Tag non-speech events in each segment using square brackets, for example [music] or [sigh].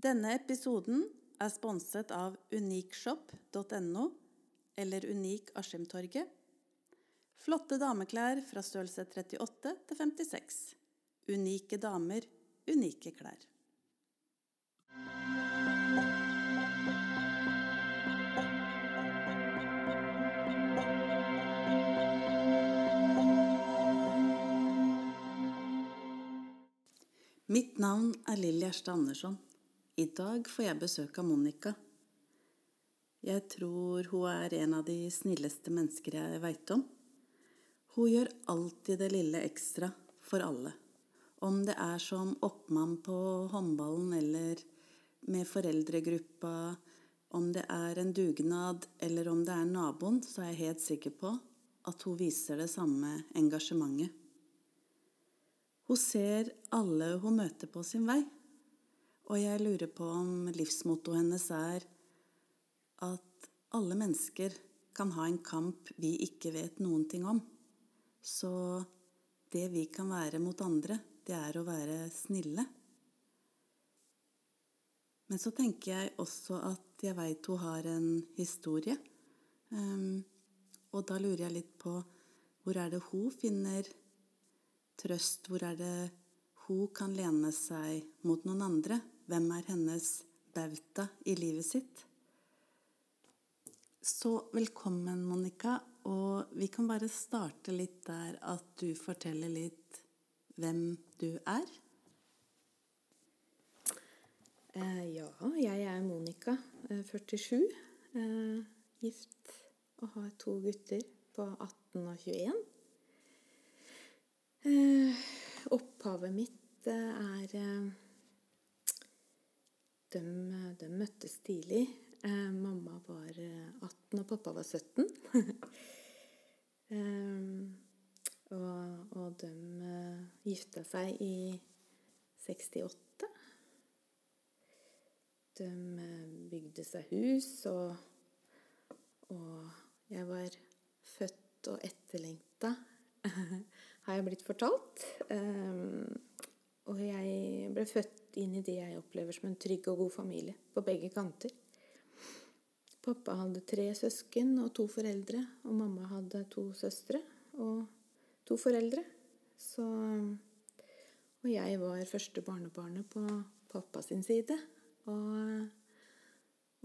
Denne episoden er sponset av unikshop.no eller Unik Askimtorget. Flotte dameklær fra størrelse 38 til 56. Unike damer, unike klær. Mitt navn er Lilly Gjerstad Andersson. I dag får jeg besøk av Monica. Jeg tror hun er en av de snilleste mennesker jeg veit om. Hun gjør alltid det lille ekstra for alle. Om det er som oppmann på håndballen eller med foreldregruppa, om det er en dugnad eller om det er naboen, så er jeg helt sikker på at hun viser det samme engasjementet. Hun ser alle hun møter på sin vei, og jeg lurer på om livsmottoet hennes er at alle mennesker kan ha en kamp vi ikke vet noen ting om. Så det vi kan være mot andre, det er å være snille. Men så tenker jeg også at jeg veit hun har en historie. Um, og da lurer jeg litt på hvor er det hun finner trøst? Hvor er det hun kan lene seg mot noen andre? Hvem er hennes bauta i livet sitt? Så velkommen, Monica. Og vi kan bare starte litt der at du forteller litt hvem du er. Eh, ja, jeg er Monica, 47. Eh, gift og har to gutter på 18 og 21. Eh, opphavet mitt eh, er eh, de, de, møttes tidlig. Eh, mamma var 18 eh, og pappa var 17. [laughs] Eh, og, og, de gifta seg i 68. De bygde seg hus, og, og jeg var født og etterlengta [laughs] har jeg blitt fortalt. Ehm, og jeg ble født inn i det jeg opplever som en trygg og god familie på begge kanter. Pappa hadde tre søsken og to foreldre, og mamma hadde to søstre og to foreldre. Så Og jeg var første barnebarnet på pappa sin side. Og,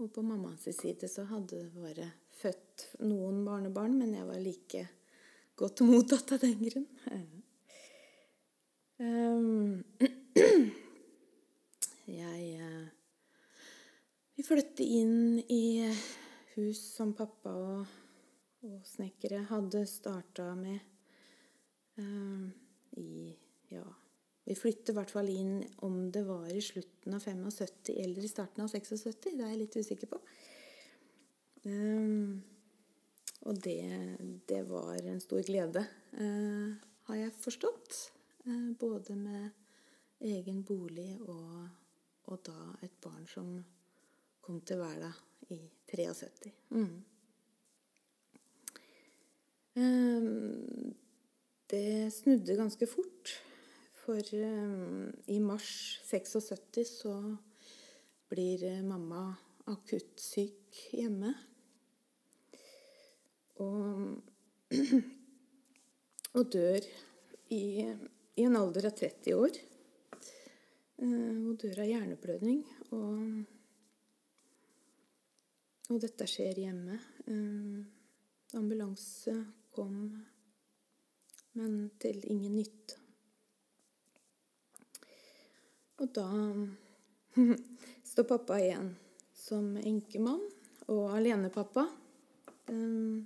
og på mammas side så hadde det bare født noen barnebarn, men jeg var like godt mottatt av den grunn. Ehm, [clears throat] jeg eh, Vi flyttet inn i hus som pappa og, og snekkere hadde starta med um, i Ja, vi flyttet i hvert fall inn om det var i slutten av 75 eller i starten av 76. Det er jeg litt usikker på. Um, og det, det, var en stor glede, eh, har jeg forstått. Eh, både med egen bolig og, og, da et barn som kom til verden i 73. Mm. Eh, det snudde ganske fort. For eh, i mars 76 så blir mamma akutt syk hjemme og, [clears throat] og dør i, i, en alder av 30 år. Hun eh, dør av hjerneblødning. Og, og dette skjer hjemme. Eh, ambulanse kom, men til ingen nytte. Og da [laughs] står pappa igjen som enkemann og alenepappa. Um,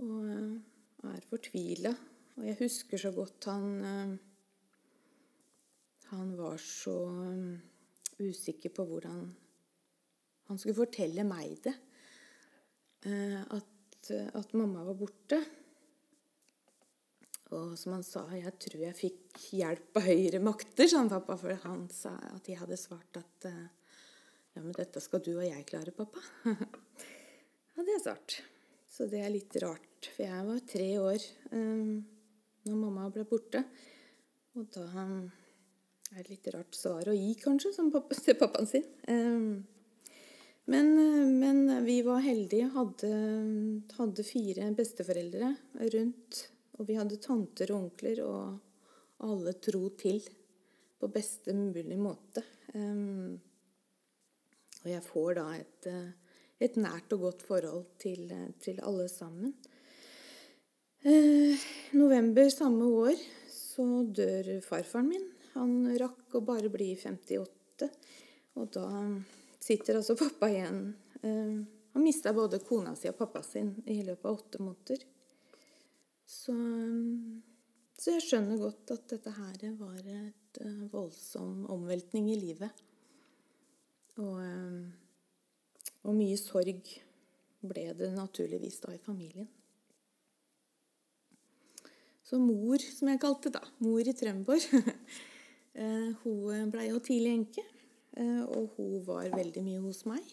og eh, er fortvila. Og jeg husker så godt han eh, Han var så eh, usikker på hvordan han skulle fortelle meg det. At, at mamma var borte. Og som han sa, jeg tror jeg fikk hjelp av høyere makter, sa han pappa. For han sa at jeg hadde svart at ja, men dette skal du og jeg klare, pappa. [laughs] hadde jeg svart. Så det er litt rart. For jeg var tre år um, når mamma ble borte. Og da er Det litt rart svar å gi, kanskje, pappa, til pappaen sin. Men, men, vi var heldige. Hadde, hadde fire besteforeldre rundt. Og vi hadde tanter og onkler, og alle tro til på beste mulig måte. Og jeg får da et, et nært og godt forhold til, til alle sammen. Eh, november samme år så dør farfaren min. Han rakk å bare bli 58. Og da sitter altså pappa igjen. Eh, han mista både kona si og pappa sin i løpet av åtte måneder. Så, så jeg skjønner godt at dette her var et uh, voldsom omveltning i livet. Og, uh, og mye sorg ble det naturligvis da i familien. Så mor, som jeg kalte da, mor i Trømborg, [laughs] eh, hun blei jo tidlig enke. Eh, og hun var veldig mye hos meg.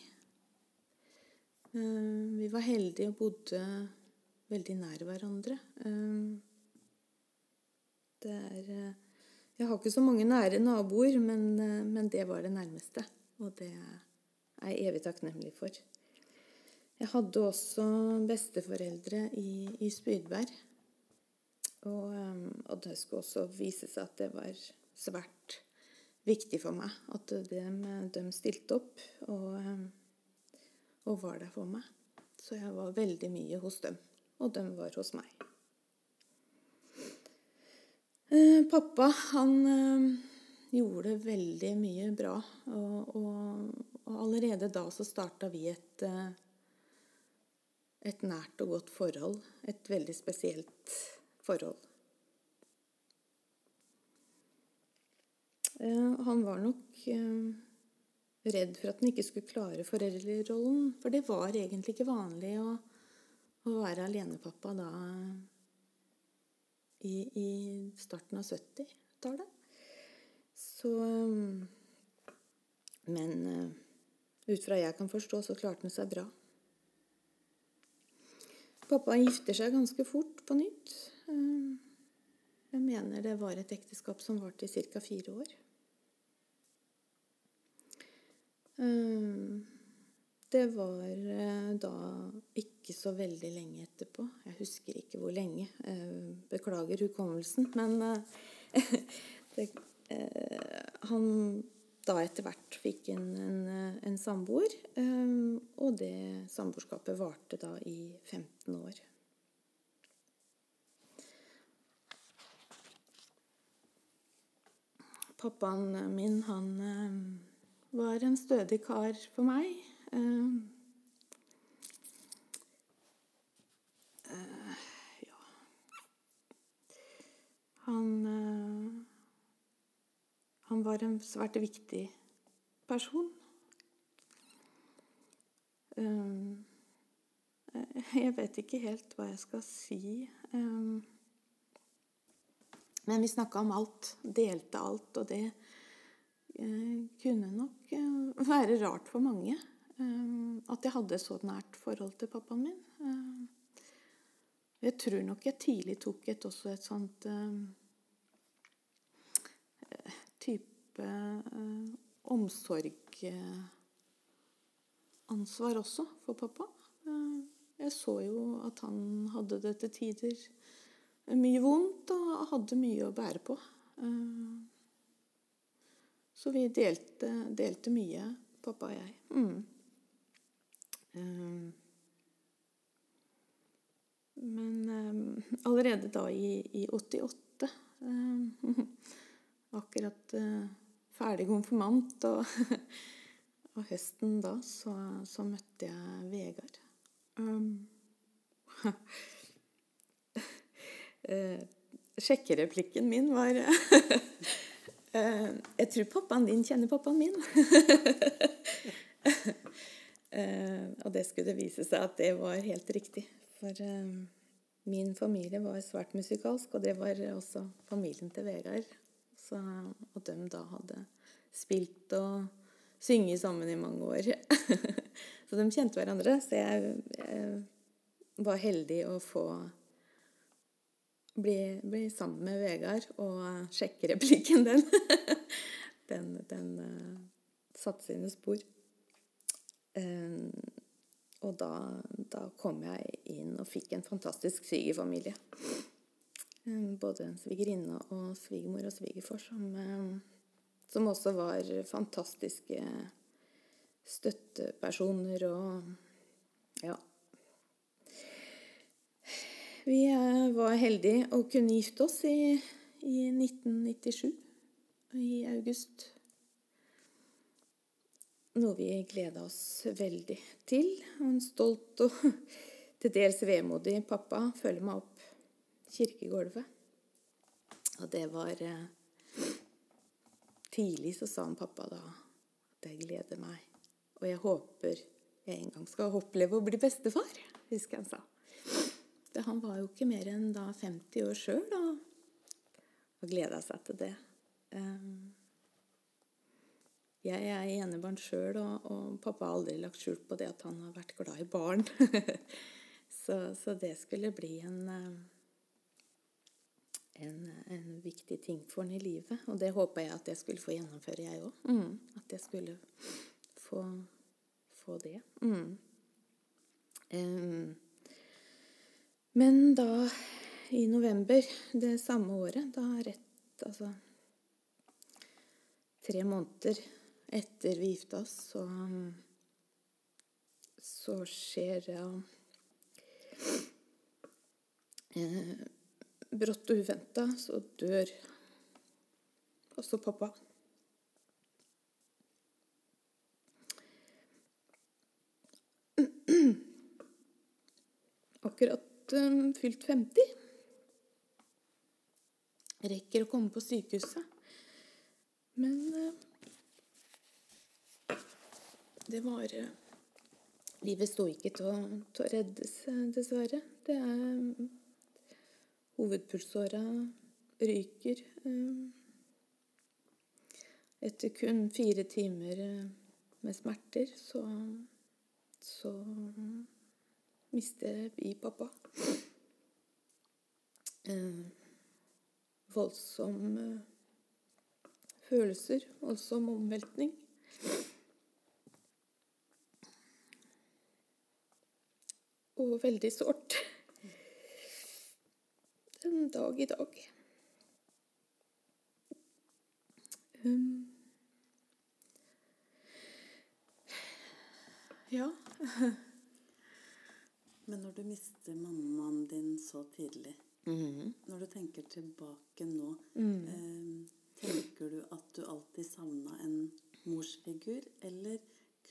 Eh, vi var heldige og bodde veldig nær hverandre. Det er Jeg har ikke så mange nære naboer, men, men det var det nærmeste. Og det er jeg evig takknemlig for. Jeg hadde også besteforeldre i, i Spydberg. Og, ehm, og, det skulle også vise seg at det var svært viktig for meg at de, de stilte opp og, ehm, og, var der for meg. Så jeg var veldig mye hos dem, og de var hos meg. Eh, pappa, han eh, gjorde veldig mye bra, og, og, og allerede da så starta vi et eh, et nært og godt forhold. Et veldig spesielt forhold. Eh, han var nok eh, redd for at han ikke skulle klare foreldrerollen. For det var egentlig ikke vanlig å, å være alenepappa da i, i starten av 70-tallet. Så Men eh, ut fra jeg kan forstå, så klarte han seg bra. Pappa gifter seg ganske fort på nytt. Jeg mener det var et ekteskap som varte i ca. fire år. Det var eh, da ikke så veldig lenge etterpå. Jeg husker ikke hvor lenge. Beklager hukommelsen. Men eh, [laughs] det, eh, han da etter hvert fikk en, en, en samboer. Og det samboerskapet varte da i 15 år. Pappaen min, han var en stødig kar for meg. Uh, ja Han Han var en svært viktig person. jeg vet ikke helt hva jeg skal si. Men vi snakka om alt. Delte alt. Og det Eh, kunne nok eh, være rart for mange eh, at jeg hadde så nært forhold til pappaen min. Jeg tror nok jeg tidlig tok et, også et sånt type omsorgansvar også for pappa. Jeg så jo at han hadde det til tider mye vondt og hadde mye å bære på. Så vi delte, delte mye, pappa og jeg. Mm. Um, men um, allerede da i, i 88 um, [laughs] Akkurat ferdig konfirmant og, [laughs] og, høsten da, så, så møtte jeg Vegard. [laughs] uh, sjekkereplikken min var [laughs] Eh, jeg tror pappaen din kjenner pappaen min. [laughs] Eh, og det skulle vise seg at det var helt riktig. For eh, min familie var svært musikalsk, og det var også familien til Vegard. Så, og de da hadde spilt og synget sammen i mange år. [laughs] så de kjente hverandre. Så jeg var heldig å få bli, bli, sammen med Vegard og sjekke replikken [laughs] den. den, den uh, satte sine spor. Um, og da, da, kom jeg inn og fikk en fantastisk svigerfamilie. Um, både en svigerinne og svigermor og svigerfar som, som også var fantastiske støttepersoner og ja, vi eh, var heldige og kunne gifte oss i, i 1997, i august. Noe vi gleda oss veldig til. Og en stolt og [laughs] til dels vemodig pappa følger meg opp kirkegulvet. Og det var eh, Tidlig så sa han pappa da at jeg gleder meg. Og jeg håper jeg en gang skal oppleve å bli bestefar, [laughs] husker jeg han sa han var jo ikke mer enn da 50 år sjøl og, og gleda seg til det. Um, jeg er enebarn sjøl, og, og, pappa har aldri lagt skjul på det at han har vært glad i barn. [laughs] så, så, det skulle bli en, en, en, viktig ting for han i livet. Og det håpa jeg at jeg skulle få gjennomføre, jeg òg. Mm, at jeg skulle få, få det. Mm. Um, men da, i november det samme året, da rett Altså tre måneder etter vi gifta oss, så Så skjer ja, eh, Brått og uventa så dør også pappa. Akkurat um, fylt 50. Rekker å komme på sykehuset. Men uh, det var uh, Livet sto ikke til å, til å reddes, dessverre. Det er um, Hovedpulsåra ryker. Etter kun fire timer med smerter, så, så mister vi pappa. Eh, voldsomme følelser, voldsom omveltning. Og veldig sårt. En dag i dag. Um, ja. [laughs] Men når du mister mammaen din så tidlig, mm. når du tenker tilbake nå, mm. eh, tenker du at du alltid savna en morsfigur, eller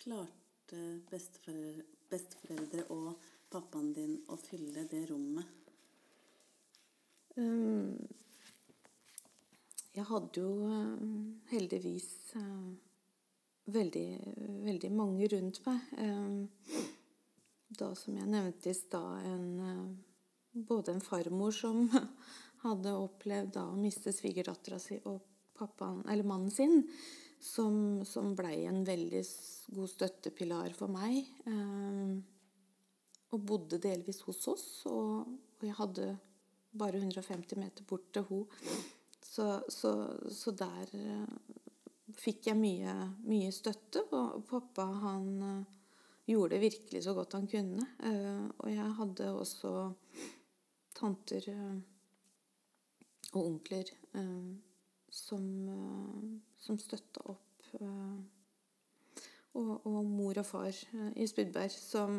klarte besteforeldre, besteforeldre og pappaen din å fylle det rommet? Um, jeg hadde jo uh, heldigvis uh, veldig, veldig mange rundt meg. Um, da, som jeg nevnte i stad, en, både en farmor som [laughs] hadde opplevd da å miste svigerdattera si, og pappaen, eller mannen sin, som, som blei en veldig god støttepilar for meg. Eh, og bodde delvis hos oss, og, og jeg hadde bare 150 meter bort til henne. Så, så, så, der eh, fikk jeg mye, mye støtte. Og pappa, han gjorde virkelig så godt han kunne. Eh, og jeg hadde også tanter eh, og onkler eh, som, som støtta opp. Og, og, mor og far i Spydberg som,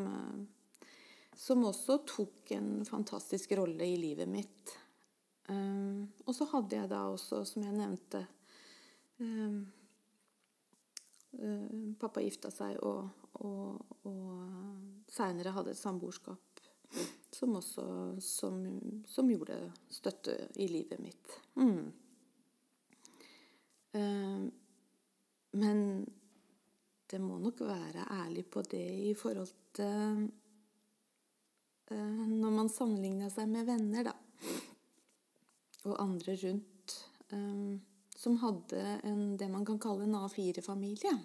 som også tok en fantastisk rolle i livet mitt. Og så hadde jeg da også, som jeg nevnte Pappa gifta seg og, og, og seinere hadde et samboerskap som også som, som, gjorde støtte i livet mitt. Mm. Uh, men det må nok være ærlig på det i forhold til Når man sammenligner seg med venner, da, og andre rundt, um, som hadde en, det man kan kalle en A4-familie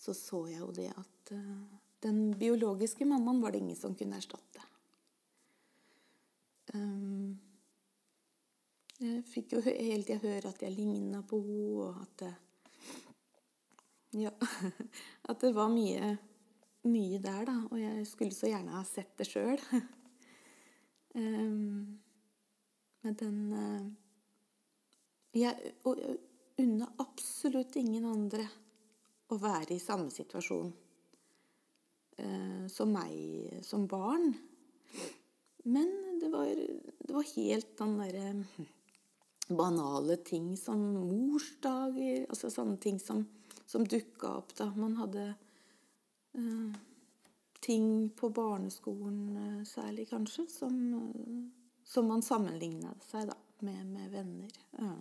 så så jeg jo det at uh, den biologiske mammaen var det ingen som kunne erstatte. Um, Jeg fikk jo hele tida høre at jeg ligna på henne, og at det Ja. [laughs] At det var mye, mye der, da. Og jeg skulle så gjerne ha sett det sjøl. um, [laughs] men den eh, Jeg unner absolutt ingen andre å være i samme situasjon eh, som meg som barn. Men det var, det var helt den derre banale ting som morsdager, altså sånne ting som, som dukka opp da man hadde eh, ting på barneskolen eh, særlig, kanskje, som, eh, som man sammenligna seg da med, med venner. Ja.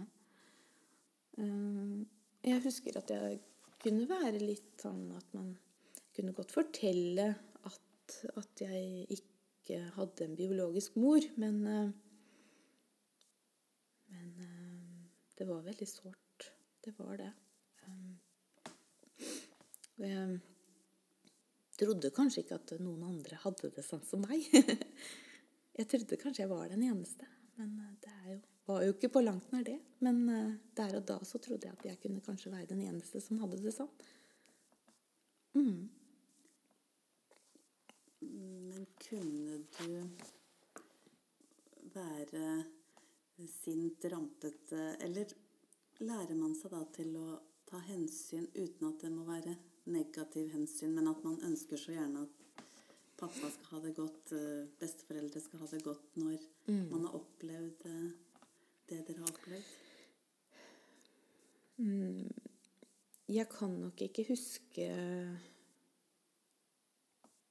Eh, jeg husker at jeg kunne være litt sånn at man kunne godt fortelle at, at jeg ikke hadde en biologisk mor, men eh, Men eh, det var veldig sårt. Det var det. Jeg trodde kanskje ikke at noen andre hadde det sånn som meg. [laughs] Jeg trodde kanskje jeg var den eneste, men det er jo, var jo ikke på langt nær det. Men eh, der og da så trodde jeg at jeg kunne kanskje være den eneste som hadde det sånn. Mm. Men kunne du være sint, rampete Eller lærer man seg da til å ta hensyn uten at det må være negativ hensyn, men at man ønsker så gjerne at pappa skal ha det godt, eh, besteforeldre skal ha det godt når man har opplevd eh, det dere har opplevd? Jeg kan nok ikke huske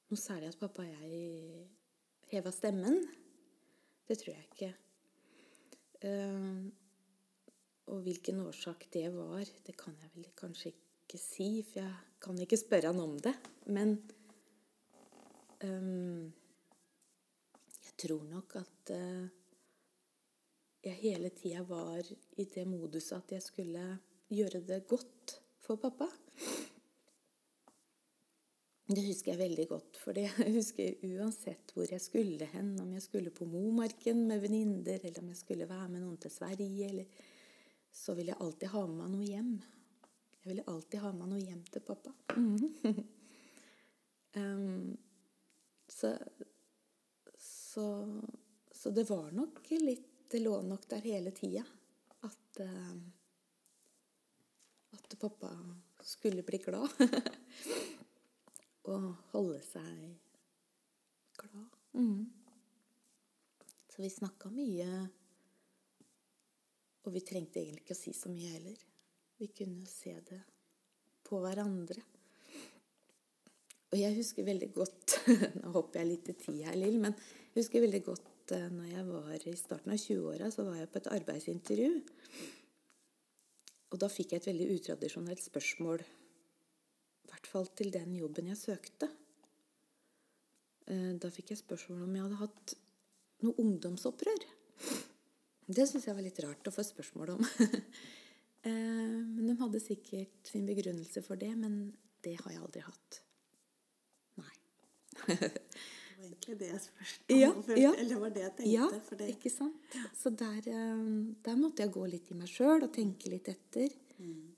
noe særlig at pappa og jeg heva stemmen. Det tror jeg ikke. Eh, og hvilken årsak det var, det kan jeg vel kanskje ikke si, for jeg kan ikke spørre han om det. Men eh, jeg tror nok at eh, jeg hele tida var i det moduset at jeg skulle gjøre det godt for pappa. Det husker jeg veldig godt, for [laughs] jeg husker uansett hvor jeg skulle hen, om jeg skulle på Momarken med venninner, eller om jeg skulle være med noen til Sverige, eller så ville jeg alltid ha med meg noe hjem. Jeg ville alltid ha med meg noe hjem til pappa. [laughs] um, så, så, så det var nok litt Det lå nok der hele tida at uh, at pappa skulle bli glad. [laughs] og holde seg glad. Mm. Så vi snakka mye. Og vi trengte egentlig ikke å si så mye heller. Vi kunne se det på hverandre. Og jeg husker veldig godt [laughs] Nå hopper jeg litt i tid her, Lill, men jeg husker veldig godt eh, når jeg var i starten av 20-åra, så var jeg på et arbeidsintervju. Og da fikk jeg et veldig utradisjonelt spørsmål, i hvert fall til den jobben jeg søkte. Eh, Da fikk jeg spørsmål om jeg hadde hatt noe ungdomsopprør. Det syns jeg var litt rart å få spørsmål om. [laughs] Eh, Men de hadde sikkert sin begrunnelse for det, men det har jeg aldri hatt. Nei. [laughs] Egentlig det jeg spurte Ja, om først. ja. Eller det var det jeg tenkte. Ja, det, ikke sant? Så der, eh, der måtte jeg gå litt i meg sjøl og tenke litt etter.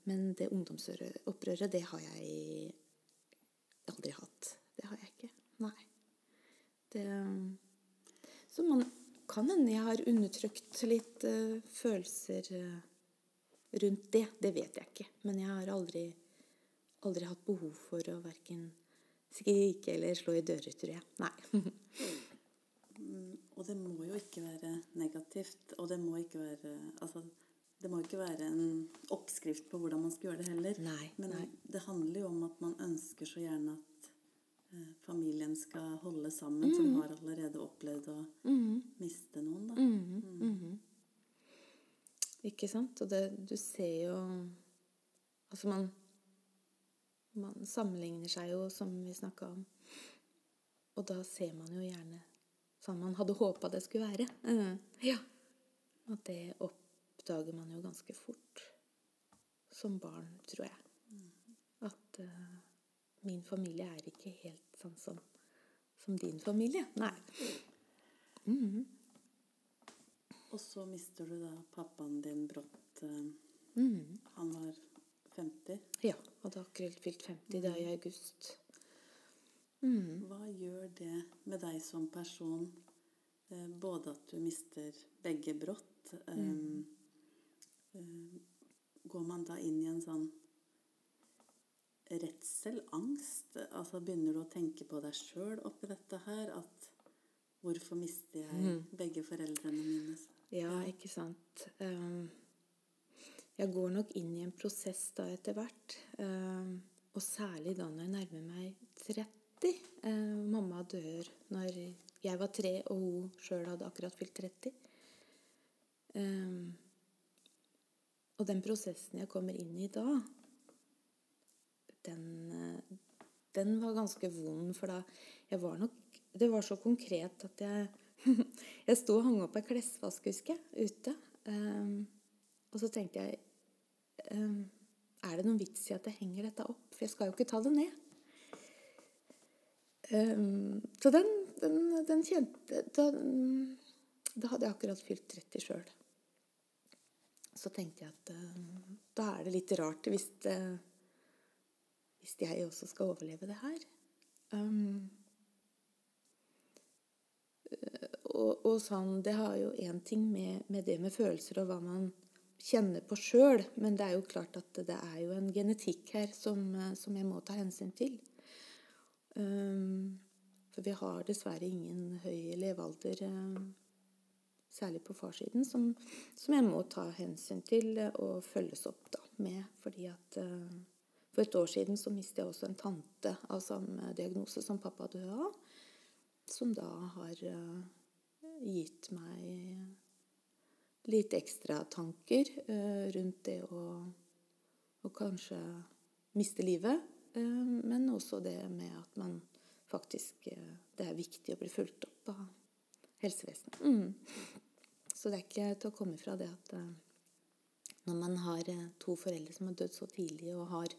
Men det ungdomsopprøret, det har jeg aldri hatt. Det har jeg ikke. Nei. Det, så man kan hende jeg har undertrykt litt uh, følelser eh, rundt det. Det vet jeg ikke. Men jeg har aldri, aldri hatt behov for å verken skrike eller slå i dører, tror jeg. Nei. Og det må jo ikke være negativt. Og det må ikke være altså, det må ikke være en oppskrift på hvordan man skal gjøre det heller. Nei, Men nei. det handler jo om at man ønsker så gjerne at eh, familien skal holde sammen. Mm. som har allerede opplevd å miste noen, da. Mm. Ikke sant? Og det, du ser jo Altså, man Man sammenligner seg jo, som vi snakka om. Og da ser man jo gjerne sånn man hadde håpa det skulle være. Uh, Ja. Og det oppdager man jo ganske fort som barn, tror jeg. At uh, min familie er ikke helt sånn som, som din familie. Nei. Og så mister du da pappaen din brått. Uh, Mm. Han var 50. Ja, hadde akkurat fylt 50 da i august. Mm. Hva gjør det med deg som person? Eh, både at du mister begge brått. mm. eh, går man da inn i en sånn redsel, angst? Altså Begynner du å tenke på deg sjøl oppi dette her? At hvorfor mister jeg begge foreldrene mine? Ja, ikke sant. Um, jeg går nok inn i en prosess da etter hvert. Um, og særlig da når jeg nærmer meg 30. Uh, mamma dør når jeg var tre, og hun sjøl hadde akkurat fylt 30. Um, og den prosessen jeg kommer inn i da, den, eh, den var ganske vond. For da jeg var nok Det var så konkret at jeg [laughs] Jeg sto og hang opp ei klesvask, husker jeg, ute. Og så tenkte jeg um, Er det noen vits i at jeg henger dette opp? For jeg skal jo ikke ta det ned. Um, så den, den, den kjente da, da hadde jeg akkurat fylt 30 sjøl. Så tenkte jeg at uh, da er det litt rart hvis, det, hvis jeg også skal overleve det her. Um, og, og sånn, Det har jo én ting med, med, det med følelser og hva man kjenner på sjøl, men det er jo klart at det er jo en genetikk her som, som jeg må ta hensyn til. Um, for vi har dessverre ingen høy levealder, um, særlig på farssiden, som, som, jeg må ta hensyn til og følges opp da, med. fordi at uh, For et år siden så mistet jeg også en tante av samme diagnose som pappa døde av, som da har uh, gitt meg litt ekstra tanker uh, rundt det å, å, kanskje miste livet. Uh, men også det med at man faktisk uh, Det er viktig å bli fulgt opp av helsevesenet. Mm. Så det er ikke til å komme fra det at når man har to foreldre som har dødd så tidlig, og har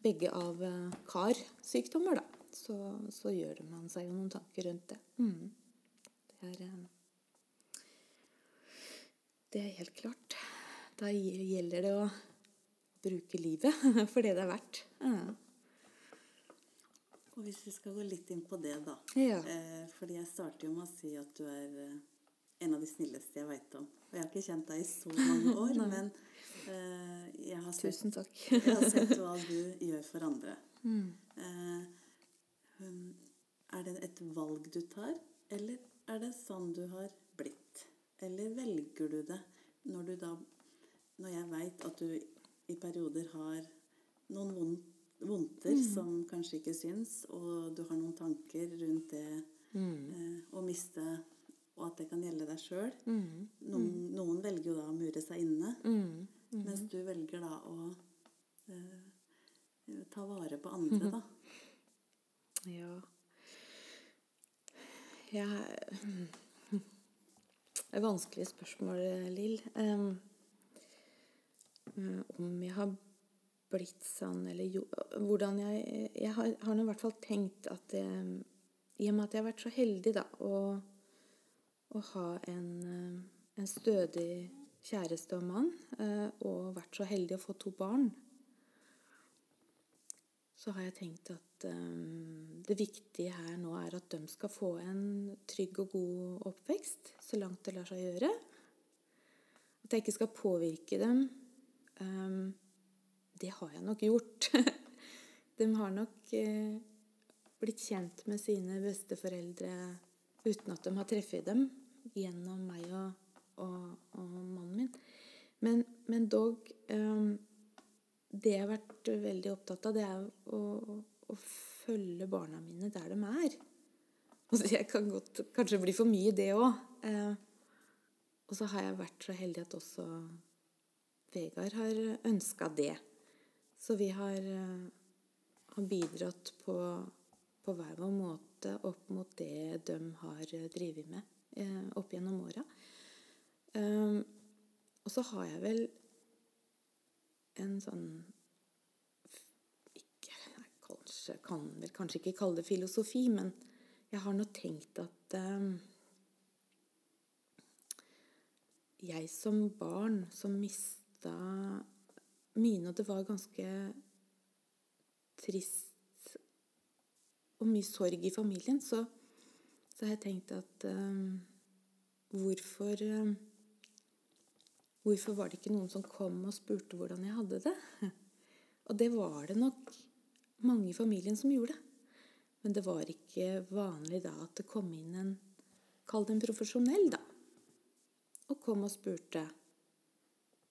begge av karsykdommer, da, så, så, gjør man seg jo noen tanker rundt det. Mm. Det er det er helt klart. Da gjelder det å bruke livet [laughs] for det det er verdt. Ja. Og hvis vi skal gå litt inn på det, da. Ja. Eh, fordi jeg starter jo med å si at du er eh, en av de snilleste jeg veit om. Og jeg har ikke kjent deg i så mange [laughs] år, men eh, jeg, har sett, Tusen takk. [laughs] jeg har sett hva du gjør for andre. Mm. er det et valg du tar, eller er det sånn du har blitt? Eller velger du det når du da Når jeg veit at du i perioder har noen vondt, vondter Mm. som kanskje ikke syns, og du har noen tanker rundt det Mm. eh, å miste Og at det kan gjelde deg sjøl. Mm. Noen, noen velger jo da å mure seg inne, Mm. mens du velger da å eh, ta vare på andre, da. Ja Jeg Det er vanskelige spørsmål, Lill. Um, om jeg har blitt sånn, eller jo Hvordan jeg Jeg har, har nå i hvert fall tenkt at I og med at jeg har vært så heldig, da, å, å ha en, en stødig kjæreste og mann, og vært så heldig å få to barn, så har jeg tenkt at um, det viktige her nå er at de skal få en trygg og god oppvekst så langt det lar seg gjøre. At jeg ikke skal påvirke dem. Um, det har jeg nok gjort. [laughs] de har nok uh, blitt kjent med sine besteforeldre uten at de har truffet dem gjennom meg og, og, og mannen min. Men, men dog um, det jeg har vært veldig opptatt av, det er å, å følge barna mine der de er. Og jeg kan godt kanskje bli for mye det òg. Eh, og så har jeg vært så heldig at også Vegard har ønska det. Så vi har, uh, har bidratt på, på, hver vår måte opp mot det de har drevet med eh, opp gjennom åra. Eh, og så har jeg vel en sånn ikke, kanskje, kan vel kanskje ikke kalle det filosofi, men jeg har nå tenkt at um, jeg som barn som mista mine, og det var ganske trist og mye sorg i familien, så, så har jeg tenkt at um, hvorfor um, Hvorfor var det ikke noen som kom og spurte hvordan jeg hadde det? [laughs] Og det var det nok mange i familien som gjorde. Men det var ikke vanlig da at det kom inn en Kall det en profesjonell, da. Og kom og spurte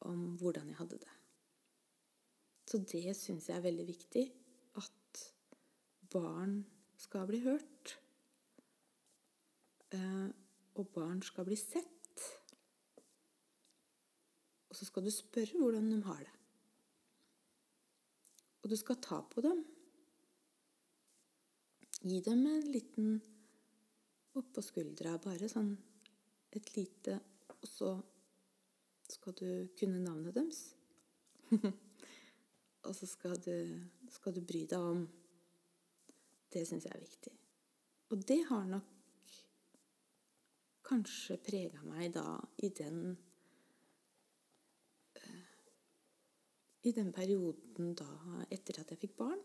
om hvordan jeg hadde det. Så det syns jeg er veldig viktig. At barn skal bli hørt. Eh, og barn skal bli sett. Og så skal du spørre hvordan de har det. Og du skal ta på dem. Gi dem en liten oppå skuldra, bare sånn et lite Og så skal du kunne navnet deres. [laughs] og så skal du, skal du bry deg om Det syns jeg er viktig. Og det har nok kanskje prega meg da i den i den perioden da etter at jeg fikk barn.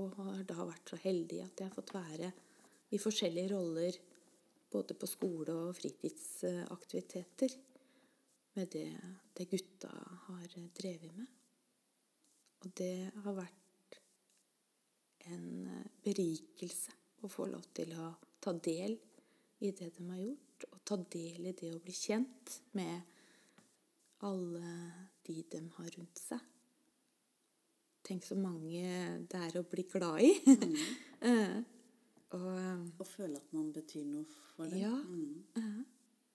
Og har da vært så heldig at jeg har fått være i forskjellige roller både på skole og fritidsaktiviteter med det, det gutta har drevet med. Og det har vært en berikelse å få lov til å ta del i det de har gjort, og ta del i det å bli kjent med alle de de har rundt seg. Tenk så mange det er å bli glad i. Mm. [laughs] og, og, føle at man betyr noe for dem. Ja. Mm.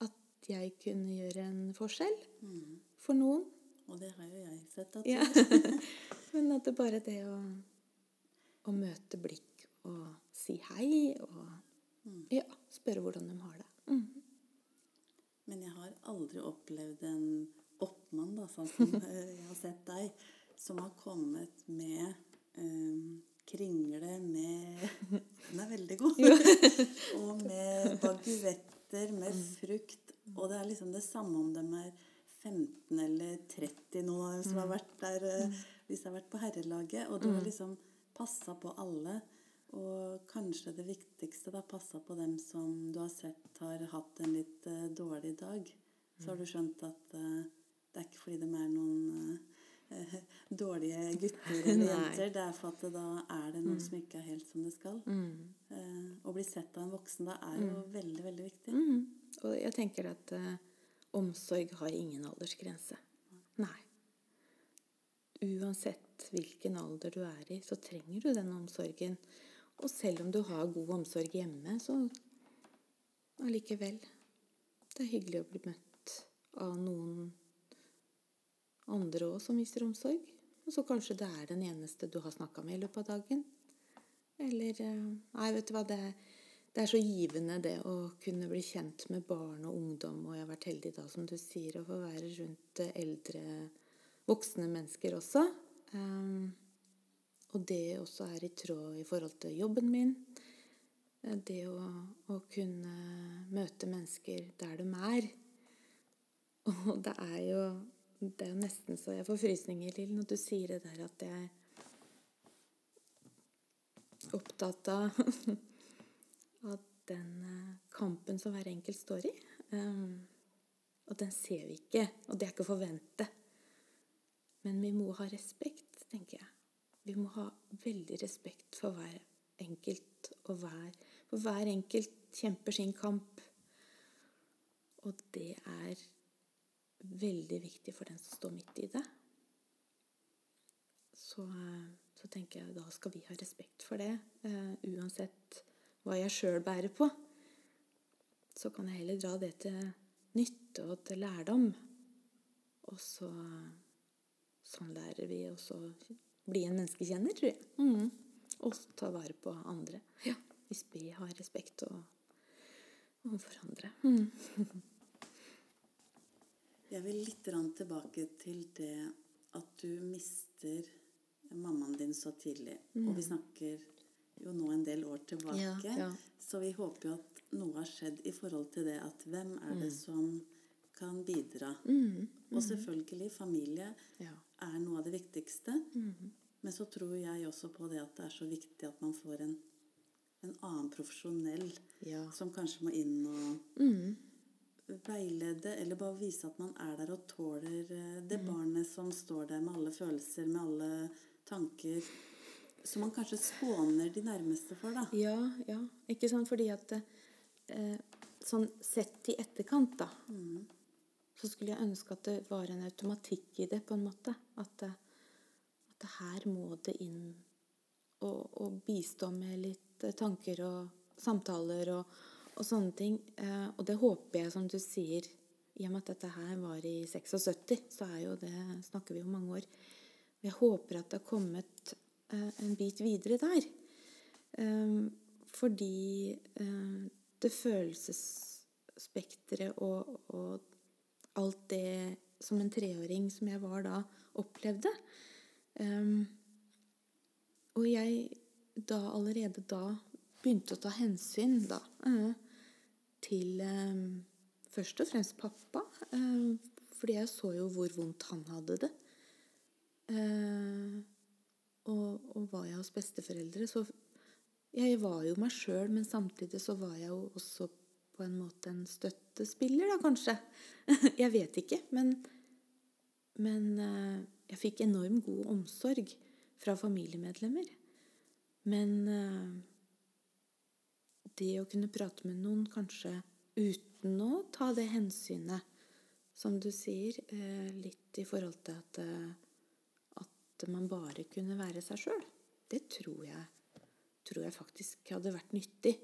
At jeg kunne gjøre en forskjell mm. for noen. Og det har jo jeg sett at ja. [laughs] Men at det bare det å, å møte blikk og si hei og mm. ja, spørre hvordan de har det. Mm. Men jeg har aldri opplevd en oppmann, da, sånn som [laughs] jeg har sett deg, som har kommet med um, kringle med [laughs] Den er veldig god. [laughs] og med baguetter med mm. frukt. Og det er liksom det samme om de er 15 eller 30, noen av dem som har mm. vært der uh, hvis jeg har vært på herrelaget. Og du har mm. liksom passa på alle. Og kanskje det viktigste, da, passa på dem som du har sett har hatt en litt uh, dårlig dag. Så har du skjønt at uh, det er ikke fordi de er noen uh, [laughs] dårlige gutter [laughs] eller jenter. Det er for at da er det noe mm. som ikke er helt som det skal. Mm. Uh, å bli sett av en voksen da er jo mm. veldig, veldig viktig. Mm. Og jeg tenker at uh, omsorg har ingen aldersgrense. Nei. Uansett hvilken alder du er i, så trenger du den omsorgen. Og selv om du har god omsorg hjemme, så allikevel Det er hyggelig å bli møtt av noen andre òg som viser omsorg. Og så kanskje det er den eneste du har snakka med i løpet av dagen. Eller eh, Nei, vet du hva, det, det, er så givende det å kunne bli kjent med barn og ungdom. Og jeg har vært heldig da, som du sier, å få være rundt eldre voksne mennesker også. Um, og det også er i tråd i forhold til jobben min. Eh, det å, å kunne møte mennesker der de er. [laughs] Og det er jo det er jo nesten så jeg får frysninger, Lill, når du sier det der at jeg er opptatt av, [laughs] at den eh, kampen som hver enkelt står i. Og den ser vi ikke, og det er ikke å forvente. Men vi må ha respekt, tenker jeg. Vi må ha veldig respekt for hver enkelt og hver For hver enkelt kjemper sin kamp. Og det er veldig viktig for den som står midt i det. Så, så tenker jeg da skal vi ha respekt for det. Uh, uansett hva jeg sjøl bærer på. Så kan jeg heller dra det til nytte og til lærdom. Og så Sånn lærer vi også bli en menneskekjenner, tror jeg. Mm. Og ta vare på andre. Ja, Hvis vi har respekt overfor andre. Mm. [laughs] Jeg vil litt tilbake til det at du mister mammaen din så tidlig. Mm. Og vi snakker jo nå en del år tilbake. Ja, ja. Så vi håper jo at noe har skjedd i forhold til det at hvem er det mm. som kan bidra. Mm. Og selvfølgelig, familie Ja. er noe av det viktigste. Mm. Men så tror jeg også på det at det er så viktig at man får en, en annen profesjonell som kanskje må inn og Mm. Veilede, eller bare vise at man er der og tåler eh, det Mm. barnet som står der med alle følelser, med alle tanker. Som man kanskje skåner de nærmeste for, da. Ja, ja. Ikke sant? Fordi at eh, sånn sett i etterkant, da, så skulle jeg ønske at det var en automatikk i det, på en måte. At, det- at det her må det inn og, og bistå med litt eh, tanker og samtaler og, og sånne ting. Eh, og det håper jeg, som du sier, i og med at dette her var i 76, så er jo det, snakker vi om mange år. Jeg håper at det har kommet eh, en bit videre der. Um, fordi eh, det følelsesspekteret og, og alt det som en treåring som jeg var da, opplevde. Og jeg da allerede da begynte å ta hensyn da eh, til eh, først og fremst pappa. eh, fordi jeg så jo hvor vondt han hadde det. Eh, og, og var jeg hos besteforeldre, så Jeg var jo meg sjøl, men samtidig så var jeg jo også på en måte en støttespiller, da kanskje. [laughs] jeg vet ikke, men Men eh, jeg fikk enorm god omsorg fra familiemedlemmer. Men det å kunne prate med noen kanskje uten å ta det hensynet, som du sier, eh, litt i forhold til at, eh, at man bare kunne være seg sjøl, det tror jeg, tror jeg faktisk hadde vært nyttig.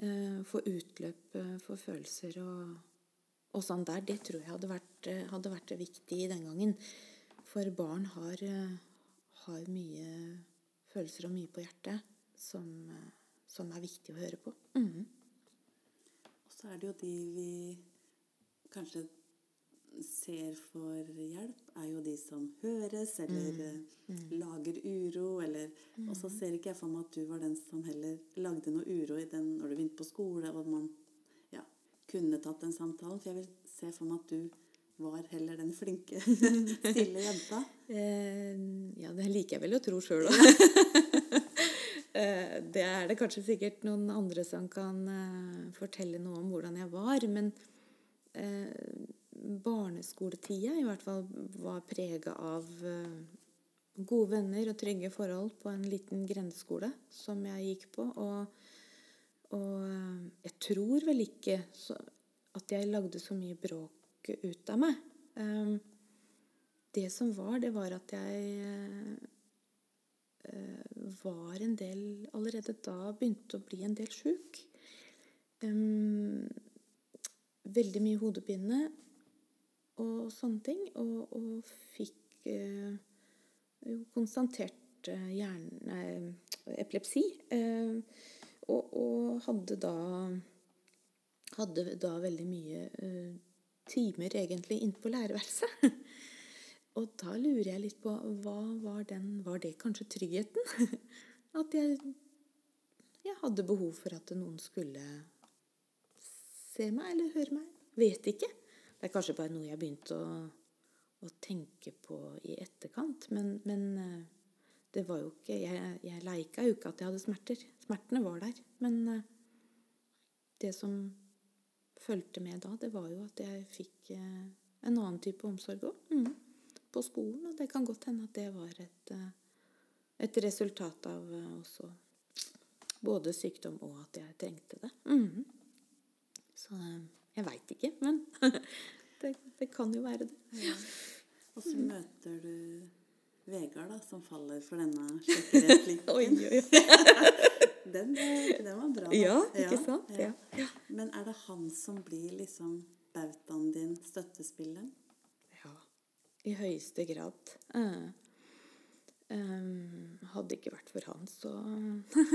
Eh, Få utløp for følelser og, og sånn der. Det tror jeg hadde vært, hadde vært viktig den gangen. For barn har, har mye følelser og mye på hjertet som, som er viktig å høre på. Mm. Og så er det jo de vi kanskje ser for hjelp, er jo de som høres, eller eh, lager uro, eller Og så ser ikke jeg for meg at du var den som heller lagde noe uro i den når du begynte på skole, og man ja, kunne tatt den samtalen. For jeg vil se for meg at du var heller den flinke, [laughs] stille jenta. [laughs] Eh, ja, det liker jeg vel å tro sjøl òg. [laughs] Eh, det er det kanskje sikkert noen andre som kan eh, fortelle noe om hvordan jeg var. Men eh, barneskoletida i hvert fall var prega av gode venner og trygge forhold på en liten grendeskole som jeg gikk på. Og, og jeg tror vel ikke at jeg lagde så mye bråk ut av meg. Det som var, det var at jeg var en del Allerede da begynte å bli en del sjuk. Veldig mye hodepine og sånne ting. Og, og fikk eh, konstatert eh, hjerne, nei, epilepsi. Eh, og, og hadde da hadde da veldig mye eh, timer egentlig inne på lærerværelset. [laughs] Og da lurer jeg litt på hva var den Var det kanskje tryggheten? [laughs] At jeg, jeg hadde behov for at noen skulle se meg eller høre meg. Vet ikke. Det er kanskje bare noe jeg begynte å, å tenke på i etterkant. Men, men eh, det var jo ikke Jeg, jeg leika jo ikke at jeg hadde smerter. Smertene var der. Men eh, det som fulgte med da, det var jo at jeg fikk eh, en annen type omsorg òg. Mm. På skolen. Og det kan godt hende at det var et, eh, et resultat av eh, også både sykdom og at jeg trengte det. Mhm. Så eh, jeg veit ikke, men [laughs] det, det kan jo være det. Og så møter du Vegard, da, som faller for denne sjekkereplikken. [laughs] [laughs] Den, den var bra. da. Ja, ikke sant? Ja. Ja. Men er det han som blir liksom bautaen din, støttespilleren? I høyeste grad. Uh, um, hadde ikke vært for han, så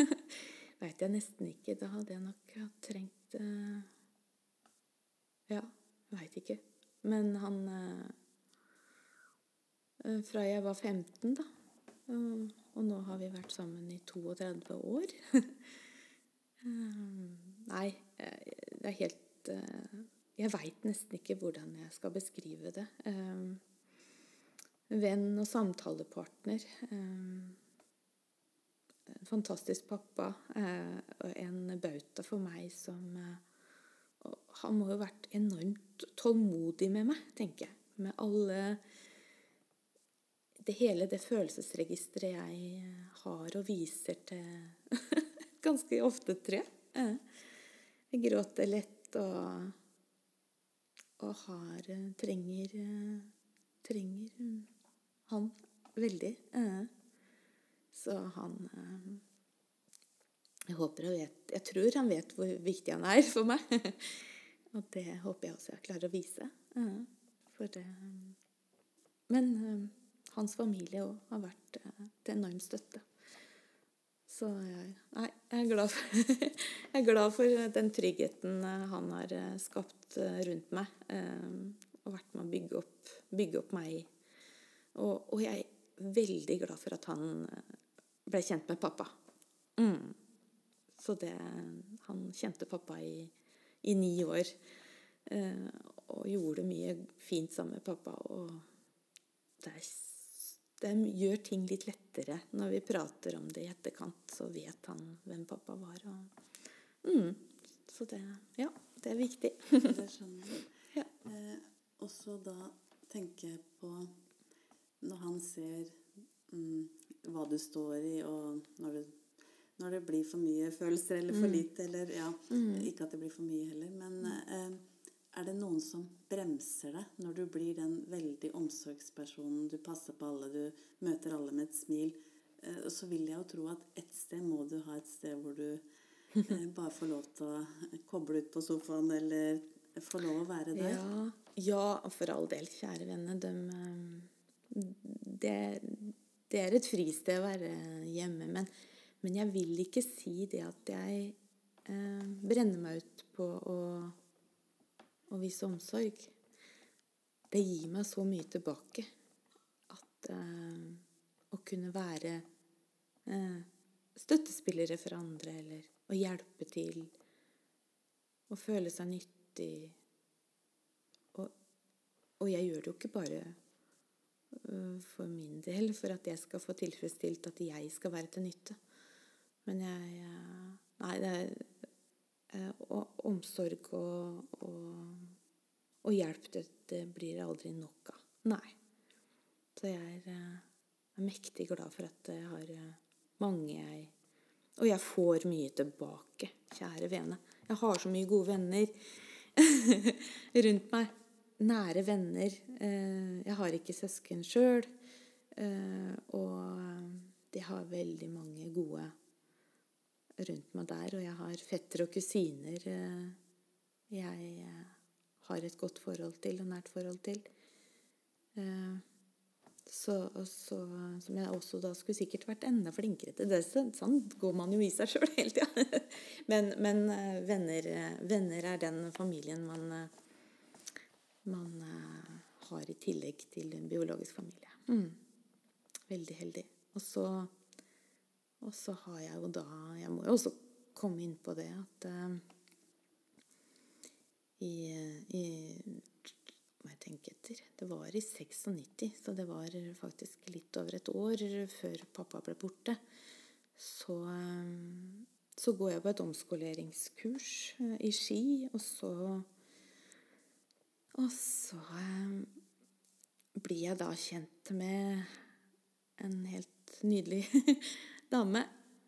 [laughs] veit jeg nesten ikke. Da hadde jeg nok trengt uh, Ja, veit ikke. Men han eh, Fra jeg var 15, da. og nå har vi vært sammen i 32 år. [laughs] Nei, det er helt Jeg veit nesten ikke hvordan jeg skal beskrive det. Um, venn og samtalepartner. Um, en fantastisk pappa uh, og en bauta for meg som uh, Han må jo ha vært enormt tålmodig med meg, tenker jeg. Med alle Det hele det følelsesregisteret jeg har og viser til [laughs] ganske ofte, tror jeg. Jeg gråter lett og og har eh, trenger eh, trenger eh, han veldig. Så han Jeg håper han vet Jeg tror han vet hvor viktig han er for meg. [laughs] Og det håper jeg også jeg klarer å vise. For det Men hans familie òg har vært til enorm støtte. Så jeg, nei, jeg er, glad for, [laughs] jeg er glad for den tryggheten eh, han har eh, skapt eh, rundt meg. Og vært med å bygge opp, bygge opp meg. Og, og, jeg er veldig glad for at han ble kjent med pappa. Mm. Så det Han kjente pappa i, i ni år. Og gjorde mye fint sammen med pappa. Og det det gjør ting litt lettere når vi prater om det i etterkant. Så vet han hvem pappa var. Og, mm, så det Ja, det er viktig. det skjønner jeg. [laughs] Ja. Eh, også da tenker jeg på Når han ser mm, hva du står i, og når det, når det, blir for mye følelser eller for mm. lite, eller ja, mm. Ikke at det blir for mye heller, men eh, er det noen som bremser deg når du blir den veldig omsorgspersonen? Du passer på alle, du møter alle med et smil. Eh, så vil jeg jo tro at et sted må du ha et sted hvor du eh, [laughs] bare får lov til å koble ut på sofaen, eller få lov å være der. Ja, ja for all del, kjære venner. De, eh, det, det, er et fristed å være hjemme. Men, men jeg vil ikke si det at jeg eh, brenner meg ut på å å, vise omsorg, det gir meg så mye tilbake at eh, å kunne være eh, støttespillere for andre, eller å hjelpe til, å føle seg nyttig Og, og jeg gjør det jo ikke bare for min del, for at jeg skal få tilfredsstilt at jeg skal være til nytte. Men jeg Nei, det er Eh, og omsorg og, og, og hjelp, det, det, blir aldri nok av. Nei. Så jeg er, er, eh, mektig glad for at jeg har eh, mange jeg Og jeg får mye tilbake, kjære vene. Jeg har så mye gode venner [laughs] rundt meg. Nære venner. Jeg har ikke søsken sjøl. Og de har veldig mange gode rundt meg der. Og jeg har fetter og kusiner eh, jeg eh, har et godt forhold til og nært forhold til. Eh, så, så, som jeg også da skulle sikkert vært enda flinkere til. Det, sånn går man jo i seg sjøl hele tida. [laughs] Men, men venner, venner, er den familien man, man har i tillegg til en biologisk familie. Mm. Veldig heldig. Og så og så har jeg jo da Jeg må jo også komme inn på det at uh, i, i må jeg tenke etter Det var i 96, så det var faktisk litt over et år før pappa ble borte. Så, uh, så går jeg på et omskoleringskurs i Ski, og så Og så blir jeg da kjent med en helt nydelig [laughs] dame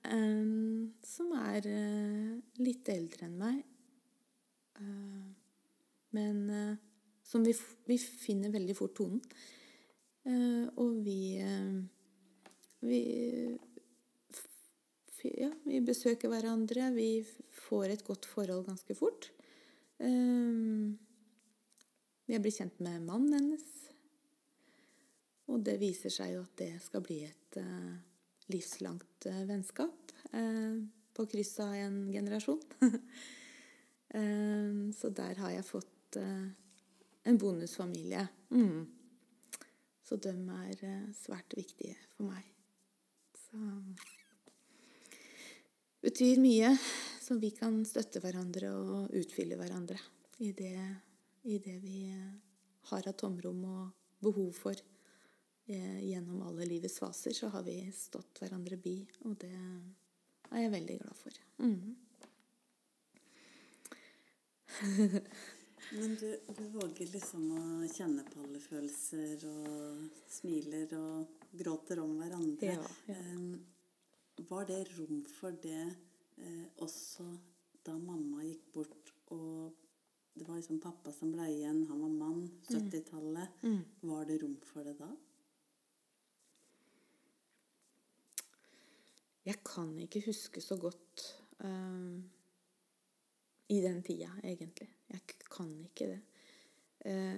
um, som er uh, litt eldre enn meg. Men som vi, vi, finner veldig fort tonen. og vi vi, ja, vi besøker hverandre. Vi får et godt forhold ganske fort. Jeg blir kjent med mannen hennes. Og det viser seg jo at det skal bli et livslangt uh, vennskap Uh, på kryss av en generasjon. [laughs] Så der har jeg fått en bonusfamilie. Mm. Så de er svært viktige for meg. Så betyr mye, så vi kan støtte hverandre og utfylle hverandre i det i det vi eh, har av tomrom og behov for eh, gjennom alle livets faser, så har vi stått hverandre bi, og det er jeg veldig glad for. Mm. Men du, du våger liksom å kjenne på alle følelser og smiler og gråter om hverandre. Ja, ja. Eh, var det rom for det også da mamma gikk bort og det var liksom pappa som ble igjen, han var mann, 70-tallet. Mm. Var det rom for det da? Jeg kan ikke huske så godt uh, i den tida, egentlig. Jeg kan ikke det. Uh,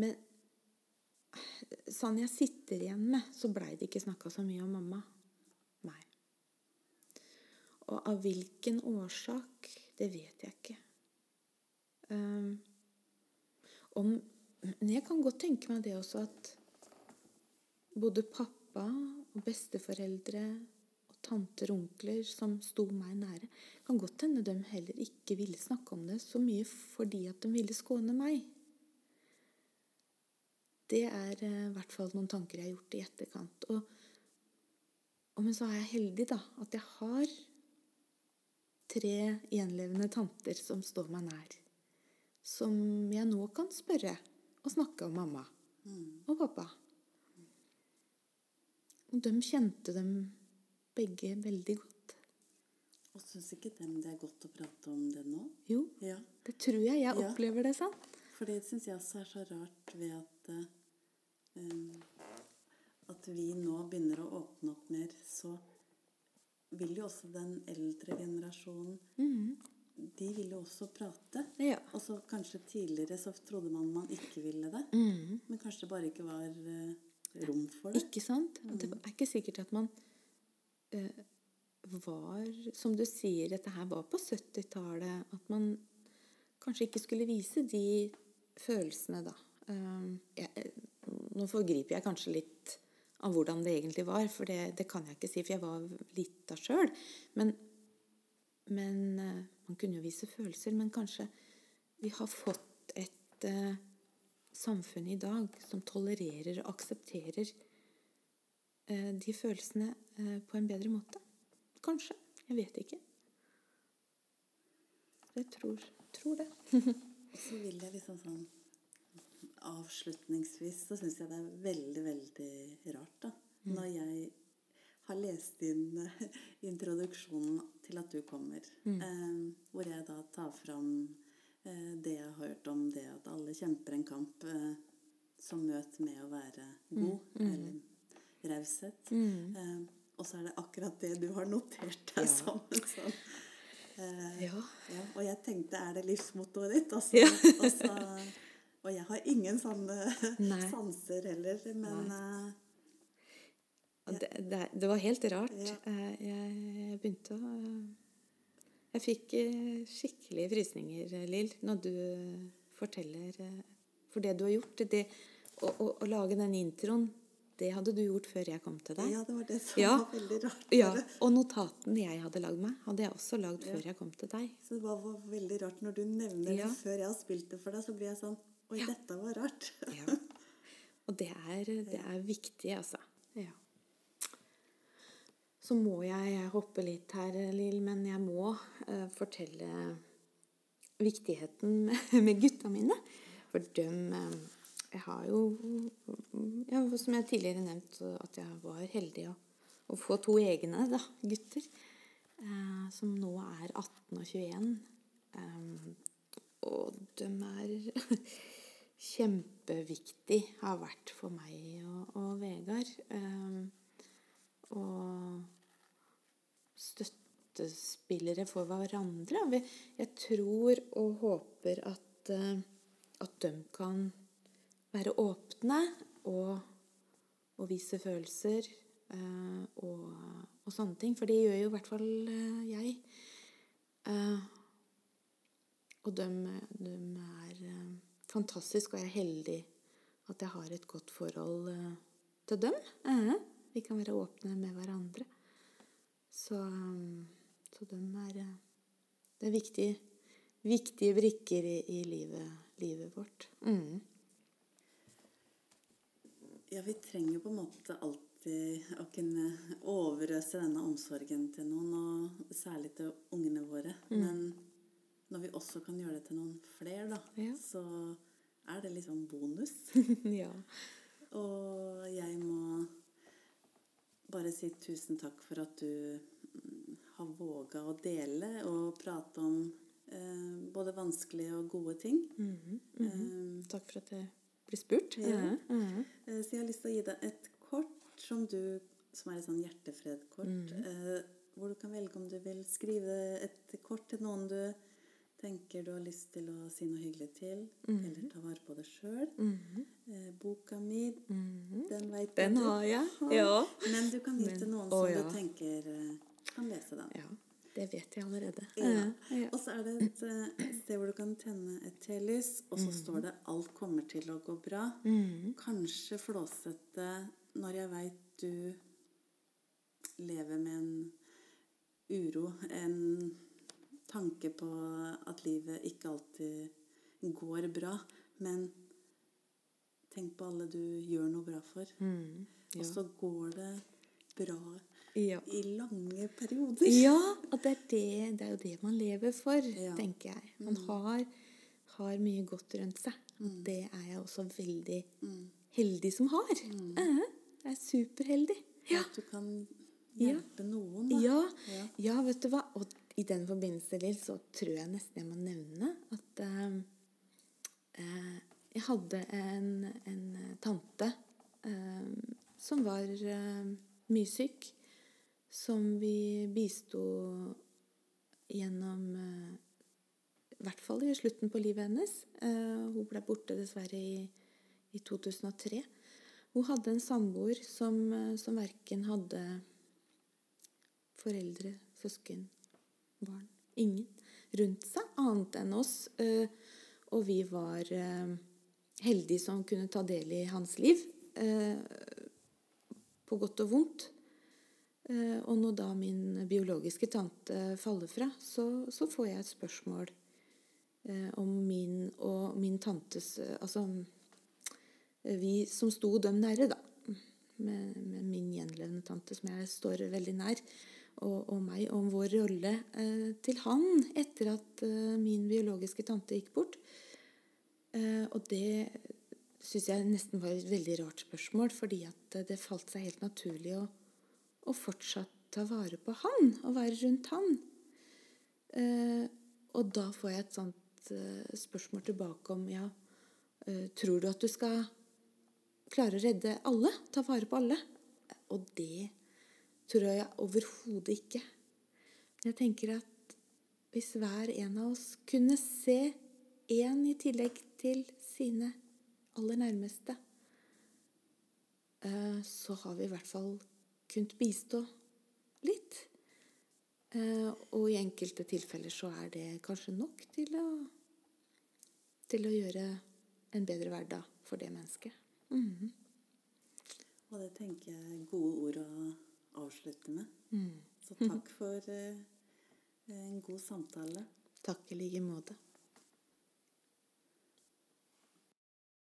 men sånn jeg sitter igjen med, så blei det ikke snakka så mye om mamma. Og av hvilken årsak, det vet jeg ikke. Um, om, men jeg kan godt tenke meg det også at både pappa og besteforeldre og tanter og onkler som sto meg nære, kan godt hende de heller ikke ville snakke om det så mye fordi at de ville skåne meg. Det er eh, i hvert fall noen tanker jeg har gjort i etterkant. Og, og men så er jeg heldig, da, at jeg har tre gjenlevende tanter som står meg nær. Som jeg nå kan spørre og snakke om mamma og pappa. Og de kjente dem begge veldig godt. Og syns ikke dem det er godt å prate om det nå? Jo, Ja. det tror jeg. Jeg Ja. opplever det sånn. For det syns jeg også er så rart ved at uh, At vi nå begynner å åpne opp mer, så vil jo også den eldre generasjonen De vil jo også prate. Ja. Og så kanskje tidligere så trodde man man ikke ville det. Mm. Men kanskje det bare ikke var eh, rom for det. Ikke sant? Og Det er ikke sikkert at man uh, var Som du sier, dette her var på 70-tallet. At man kanskje ikke skulle vise de følelsene, da. Uh, jeg, nå forgriper jeg kanskje litt av hvordan det egentlig var, for det, det kan jeg ikke si, for jeg var lita sjøl. Men, men eh, man kunne jo vise følelser. Men kanskje vi har fått et uh, samfunn i dag som tolererer og aksepterer uh, de følelsene uh, på en bedre måte. Kanskje. Jeg vet ikke. Jeg tror, tror det. [laughs] Og så vil jeg liksom sånn Avslutningsvis så syns jeg det er veldig, veldig rart, da. Når jeg har lest inn eh, introduksjonen til at du kommer, eh, hvor jeg da tar fram eh, det jeg har hørt om det at alle kjemper en kamp eh, som møter med å være god, eller raushet. Eh, og så er det akkurat det du har notert deg Ja. som sånn eh, Ja. ja, og jeg tenkte, er det livsmottoet ditt? Altså, Ja. altså, og jeg har ingen sånne [laughs] Nei. sanser heller, men eh, Det, det, det var helt rart. Ja. Eh, Jeg, jeg begynte å Jeg fikk eh, skikkelig frysninger, Lill, når du forteller For det du har gjort, det, å, å, å lage den introen, det hadde du gjort før jeg kom til deg. ja, det var det som Ja. var veldig rart. Ja. Og notatene jeg hadde lagd meg, hadde jeg også lagd før jeg kom til deg. Så det var, veldig rart når du nevner Ja. det før jeg har spilt det for deg, så blir jeg sånn Oi, Ja. dette var rart. [laughs] Ja. Og det er, det er viktig, altså. Ja. Så må jeg hoppe litt her, Lill, men jeg må uh, fortelle viktigheten med, [laughs] med gutta mine. For dem eh, Jeg har jo ja, Som jeg tidligere nevnt, at jeg var heldig å, å få to egne da, gutter. Uh, som nå er 18 og 21. Um, og de er [laughs] kjempeviktig har vært for meg og, og Vegard. Eh, og støttespillere for hverandre. Jeg tror og håper at, eh, at de kan være åpne og, og vise følelser eh, og, og sånne ting. For det gjør jo i hvert fall eh, jeg. Eh, og de, de er fantastiske, og jeg er heldig at jeg har et godt forhold eh, til dem. Eh, Vi kan være åpne med hverandre. Så, eh, så de er eh, Det er viktige, viktige brikker i, i livet, livet vårt. Mm. Ja, vi trenger jo på en måte alltid å kunne overøse denne omsorgen til noen, og særlig til ungene våre. Men når vi også kan gjøre det til noen flere, da, Ja. så er det liksom bonus. [laughs] ja. Og jeg må bare si tusen takk for at du mm, har våga å dele og prate om eh, både vanskelige og gode ting. Eh, Takk for at jeg blir spurt. Ja. Mhm. Eh, Så jeg har lyst til å gi deg et kort som du som er et sånn hjertefredkort. eh, hvor du kan velge om du vil skrive et kort til noen du tenker du har lyst til å si noe hyggelig til, eller ta vare på deg sjøl. eh, boka mi, den veit Den har jeg. Ja. Men du kan gi til noen å, som ja. du tenker eh, kan lese den. ja. Det vet jeg allerede. Ja. Og så er det et eh, sted hvor du kan tenne et telys, og så står det 'alt kommer til å gå bra'. Kanskje flåsete når jeg veit du lever med en uro, en tanke på at livet ikke alltid går bra. Men tenk på alle du gjør noe bra for. Og så går det bra Ja. i lange perioder. Ja, og det er, det, det er jo det man lever for, Ja. tenker jeg. Man har, har mye godt rundt seg. Og det er jeg også veldig heldig som har. Eh, Jeg er superheldig. Ja. At du kan hjelpe noen. Da. Ja, Ja. ja, vet du hva? Og i den forbindelse, Lill, så tror jeg nesten jeg må nevne at eh, eh, jeg hadde en, en tante eh, som var eh, mye syk, som vi bisto gjennom eh, I hvert fall i slutten på livet hennes. Eh, hun ble borte dessverre i, i 2003. Hun hadde en samboer som, som verken hadde foreldre, søsken, barn Ingen rundt seg annet enn oss. eh, Og vi var eh, heldige som kunne ta del i hans liv. eh, På godt og vondt. Og når da min biologiske tante faller fra, så, så får jeg et spørsmål om min og min tantes Altså vi som sto dem nære, da. Med, med min gjenlevende tante, som jeg står veldig nær, og, og meg, om vår rolle eh, til han etter at eh, min biologiske tante gikk bort. Eh, og det syns jeg nesten var et veldig rart spørsmål, fordi at eh, det falt seg helt naturlig å, å fortsatt ta vare på han, og være rundt han. Eh, og da får jeg et sånt eh, spørsmål tilbake om ja, tror du at du skal klare å redde alle? Ta vare på alle? Og det tror jeg overhodet ikke. Men jeg tenker at hvis hver en av oss kunne se én i tillegg til sine aller nærmeste, eh, så har vi i hvert fall kunnet bistå litt. Eh, Og i enkelte tilfeller så er det kanskje nok til å, til å gjøre en bedre hverdag for det mennesket. Mhm. Og det tenker jeg er gode ord å avslutte med. Mm. Så takk for eh, en god samtale. Takk i like måte.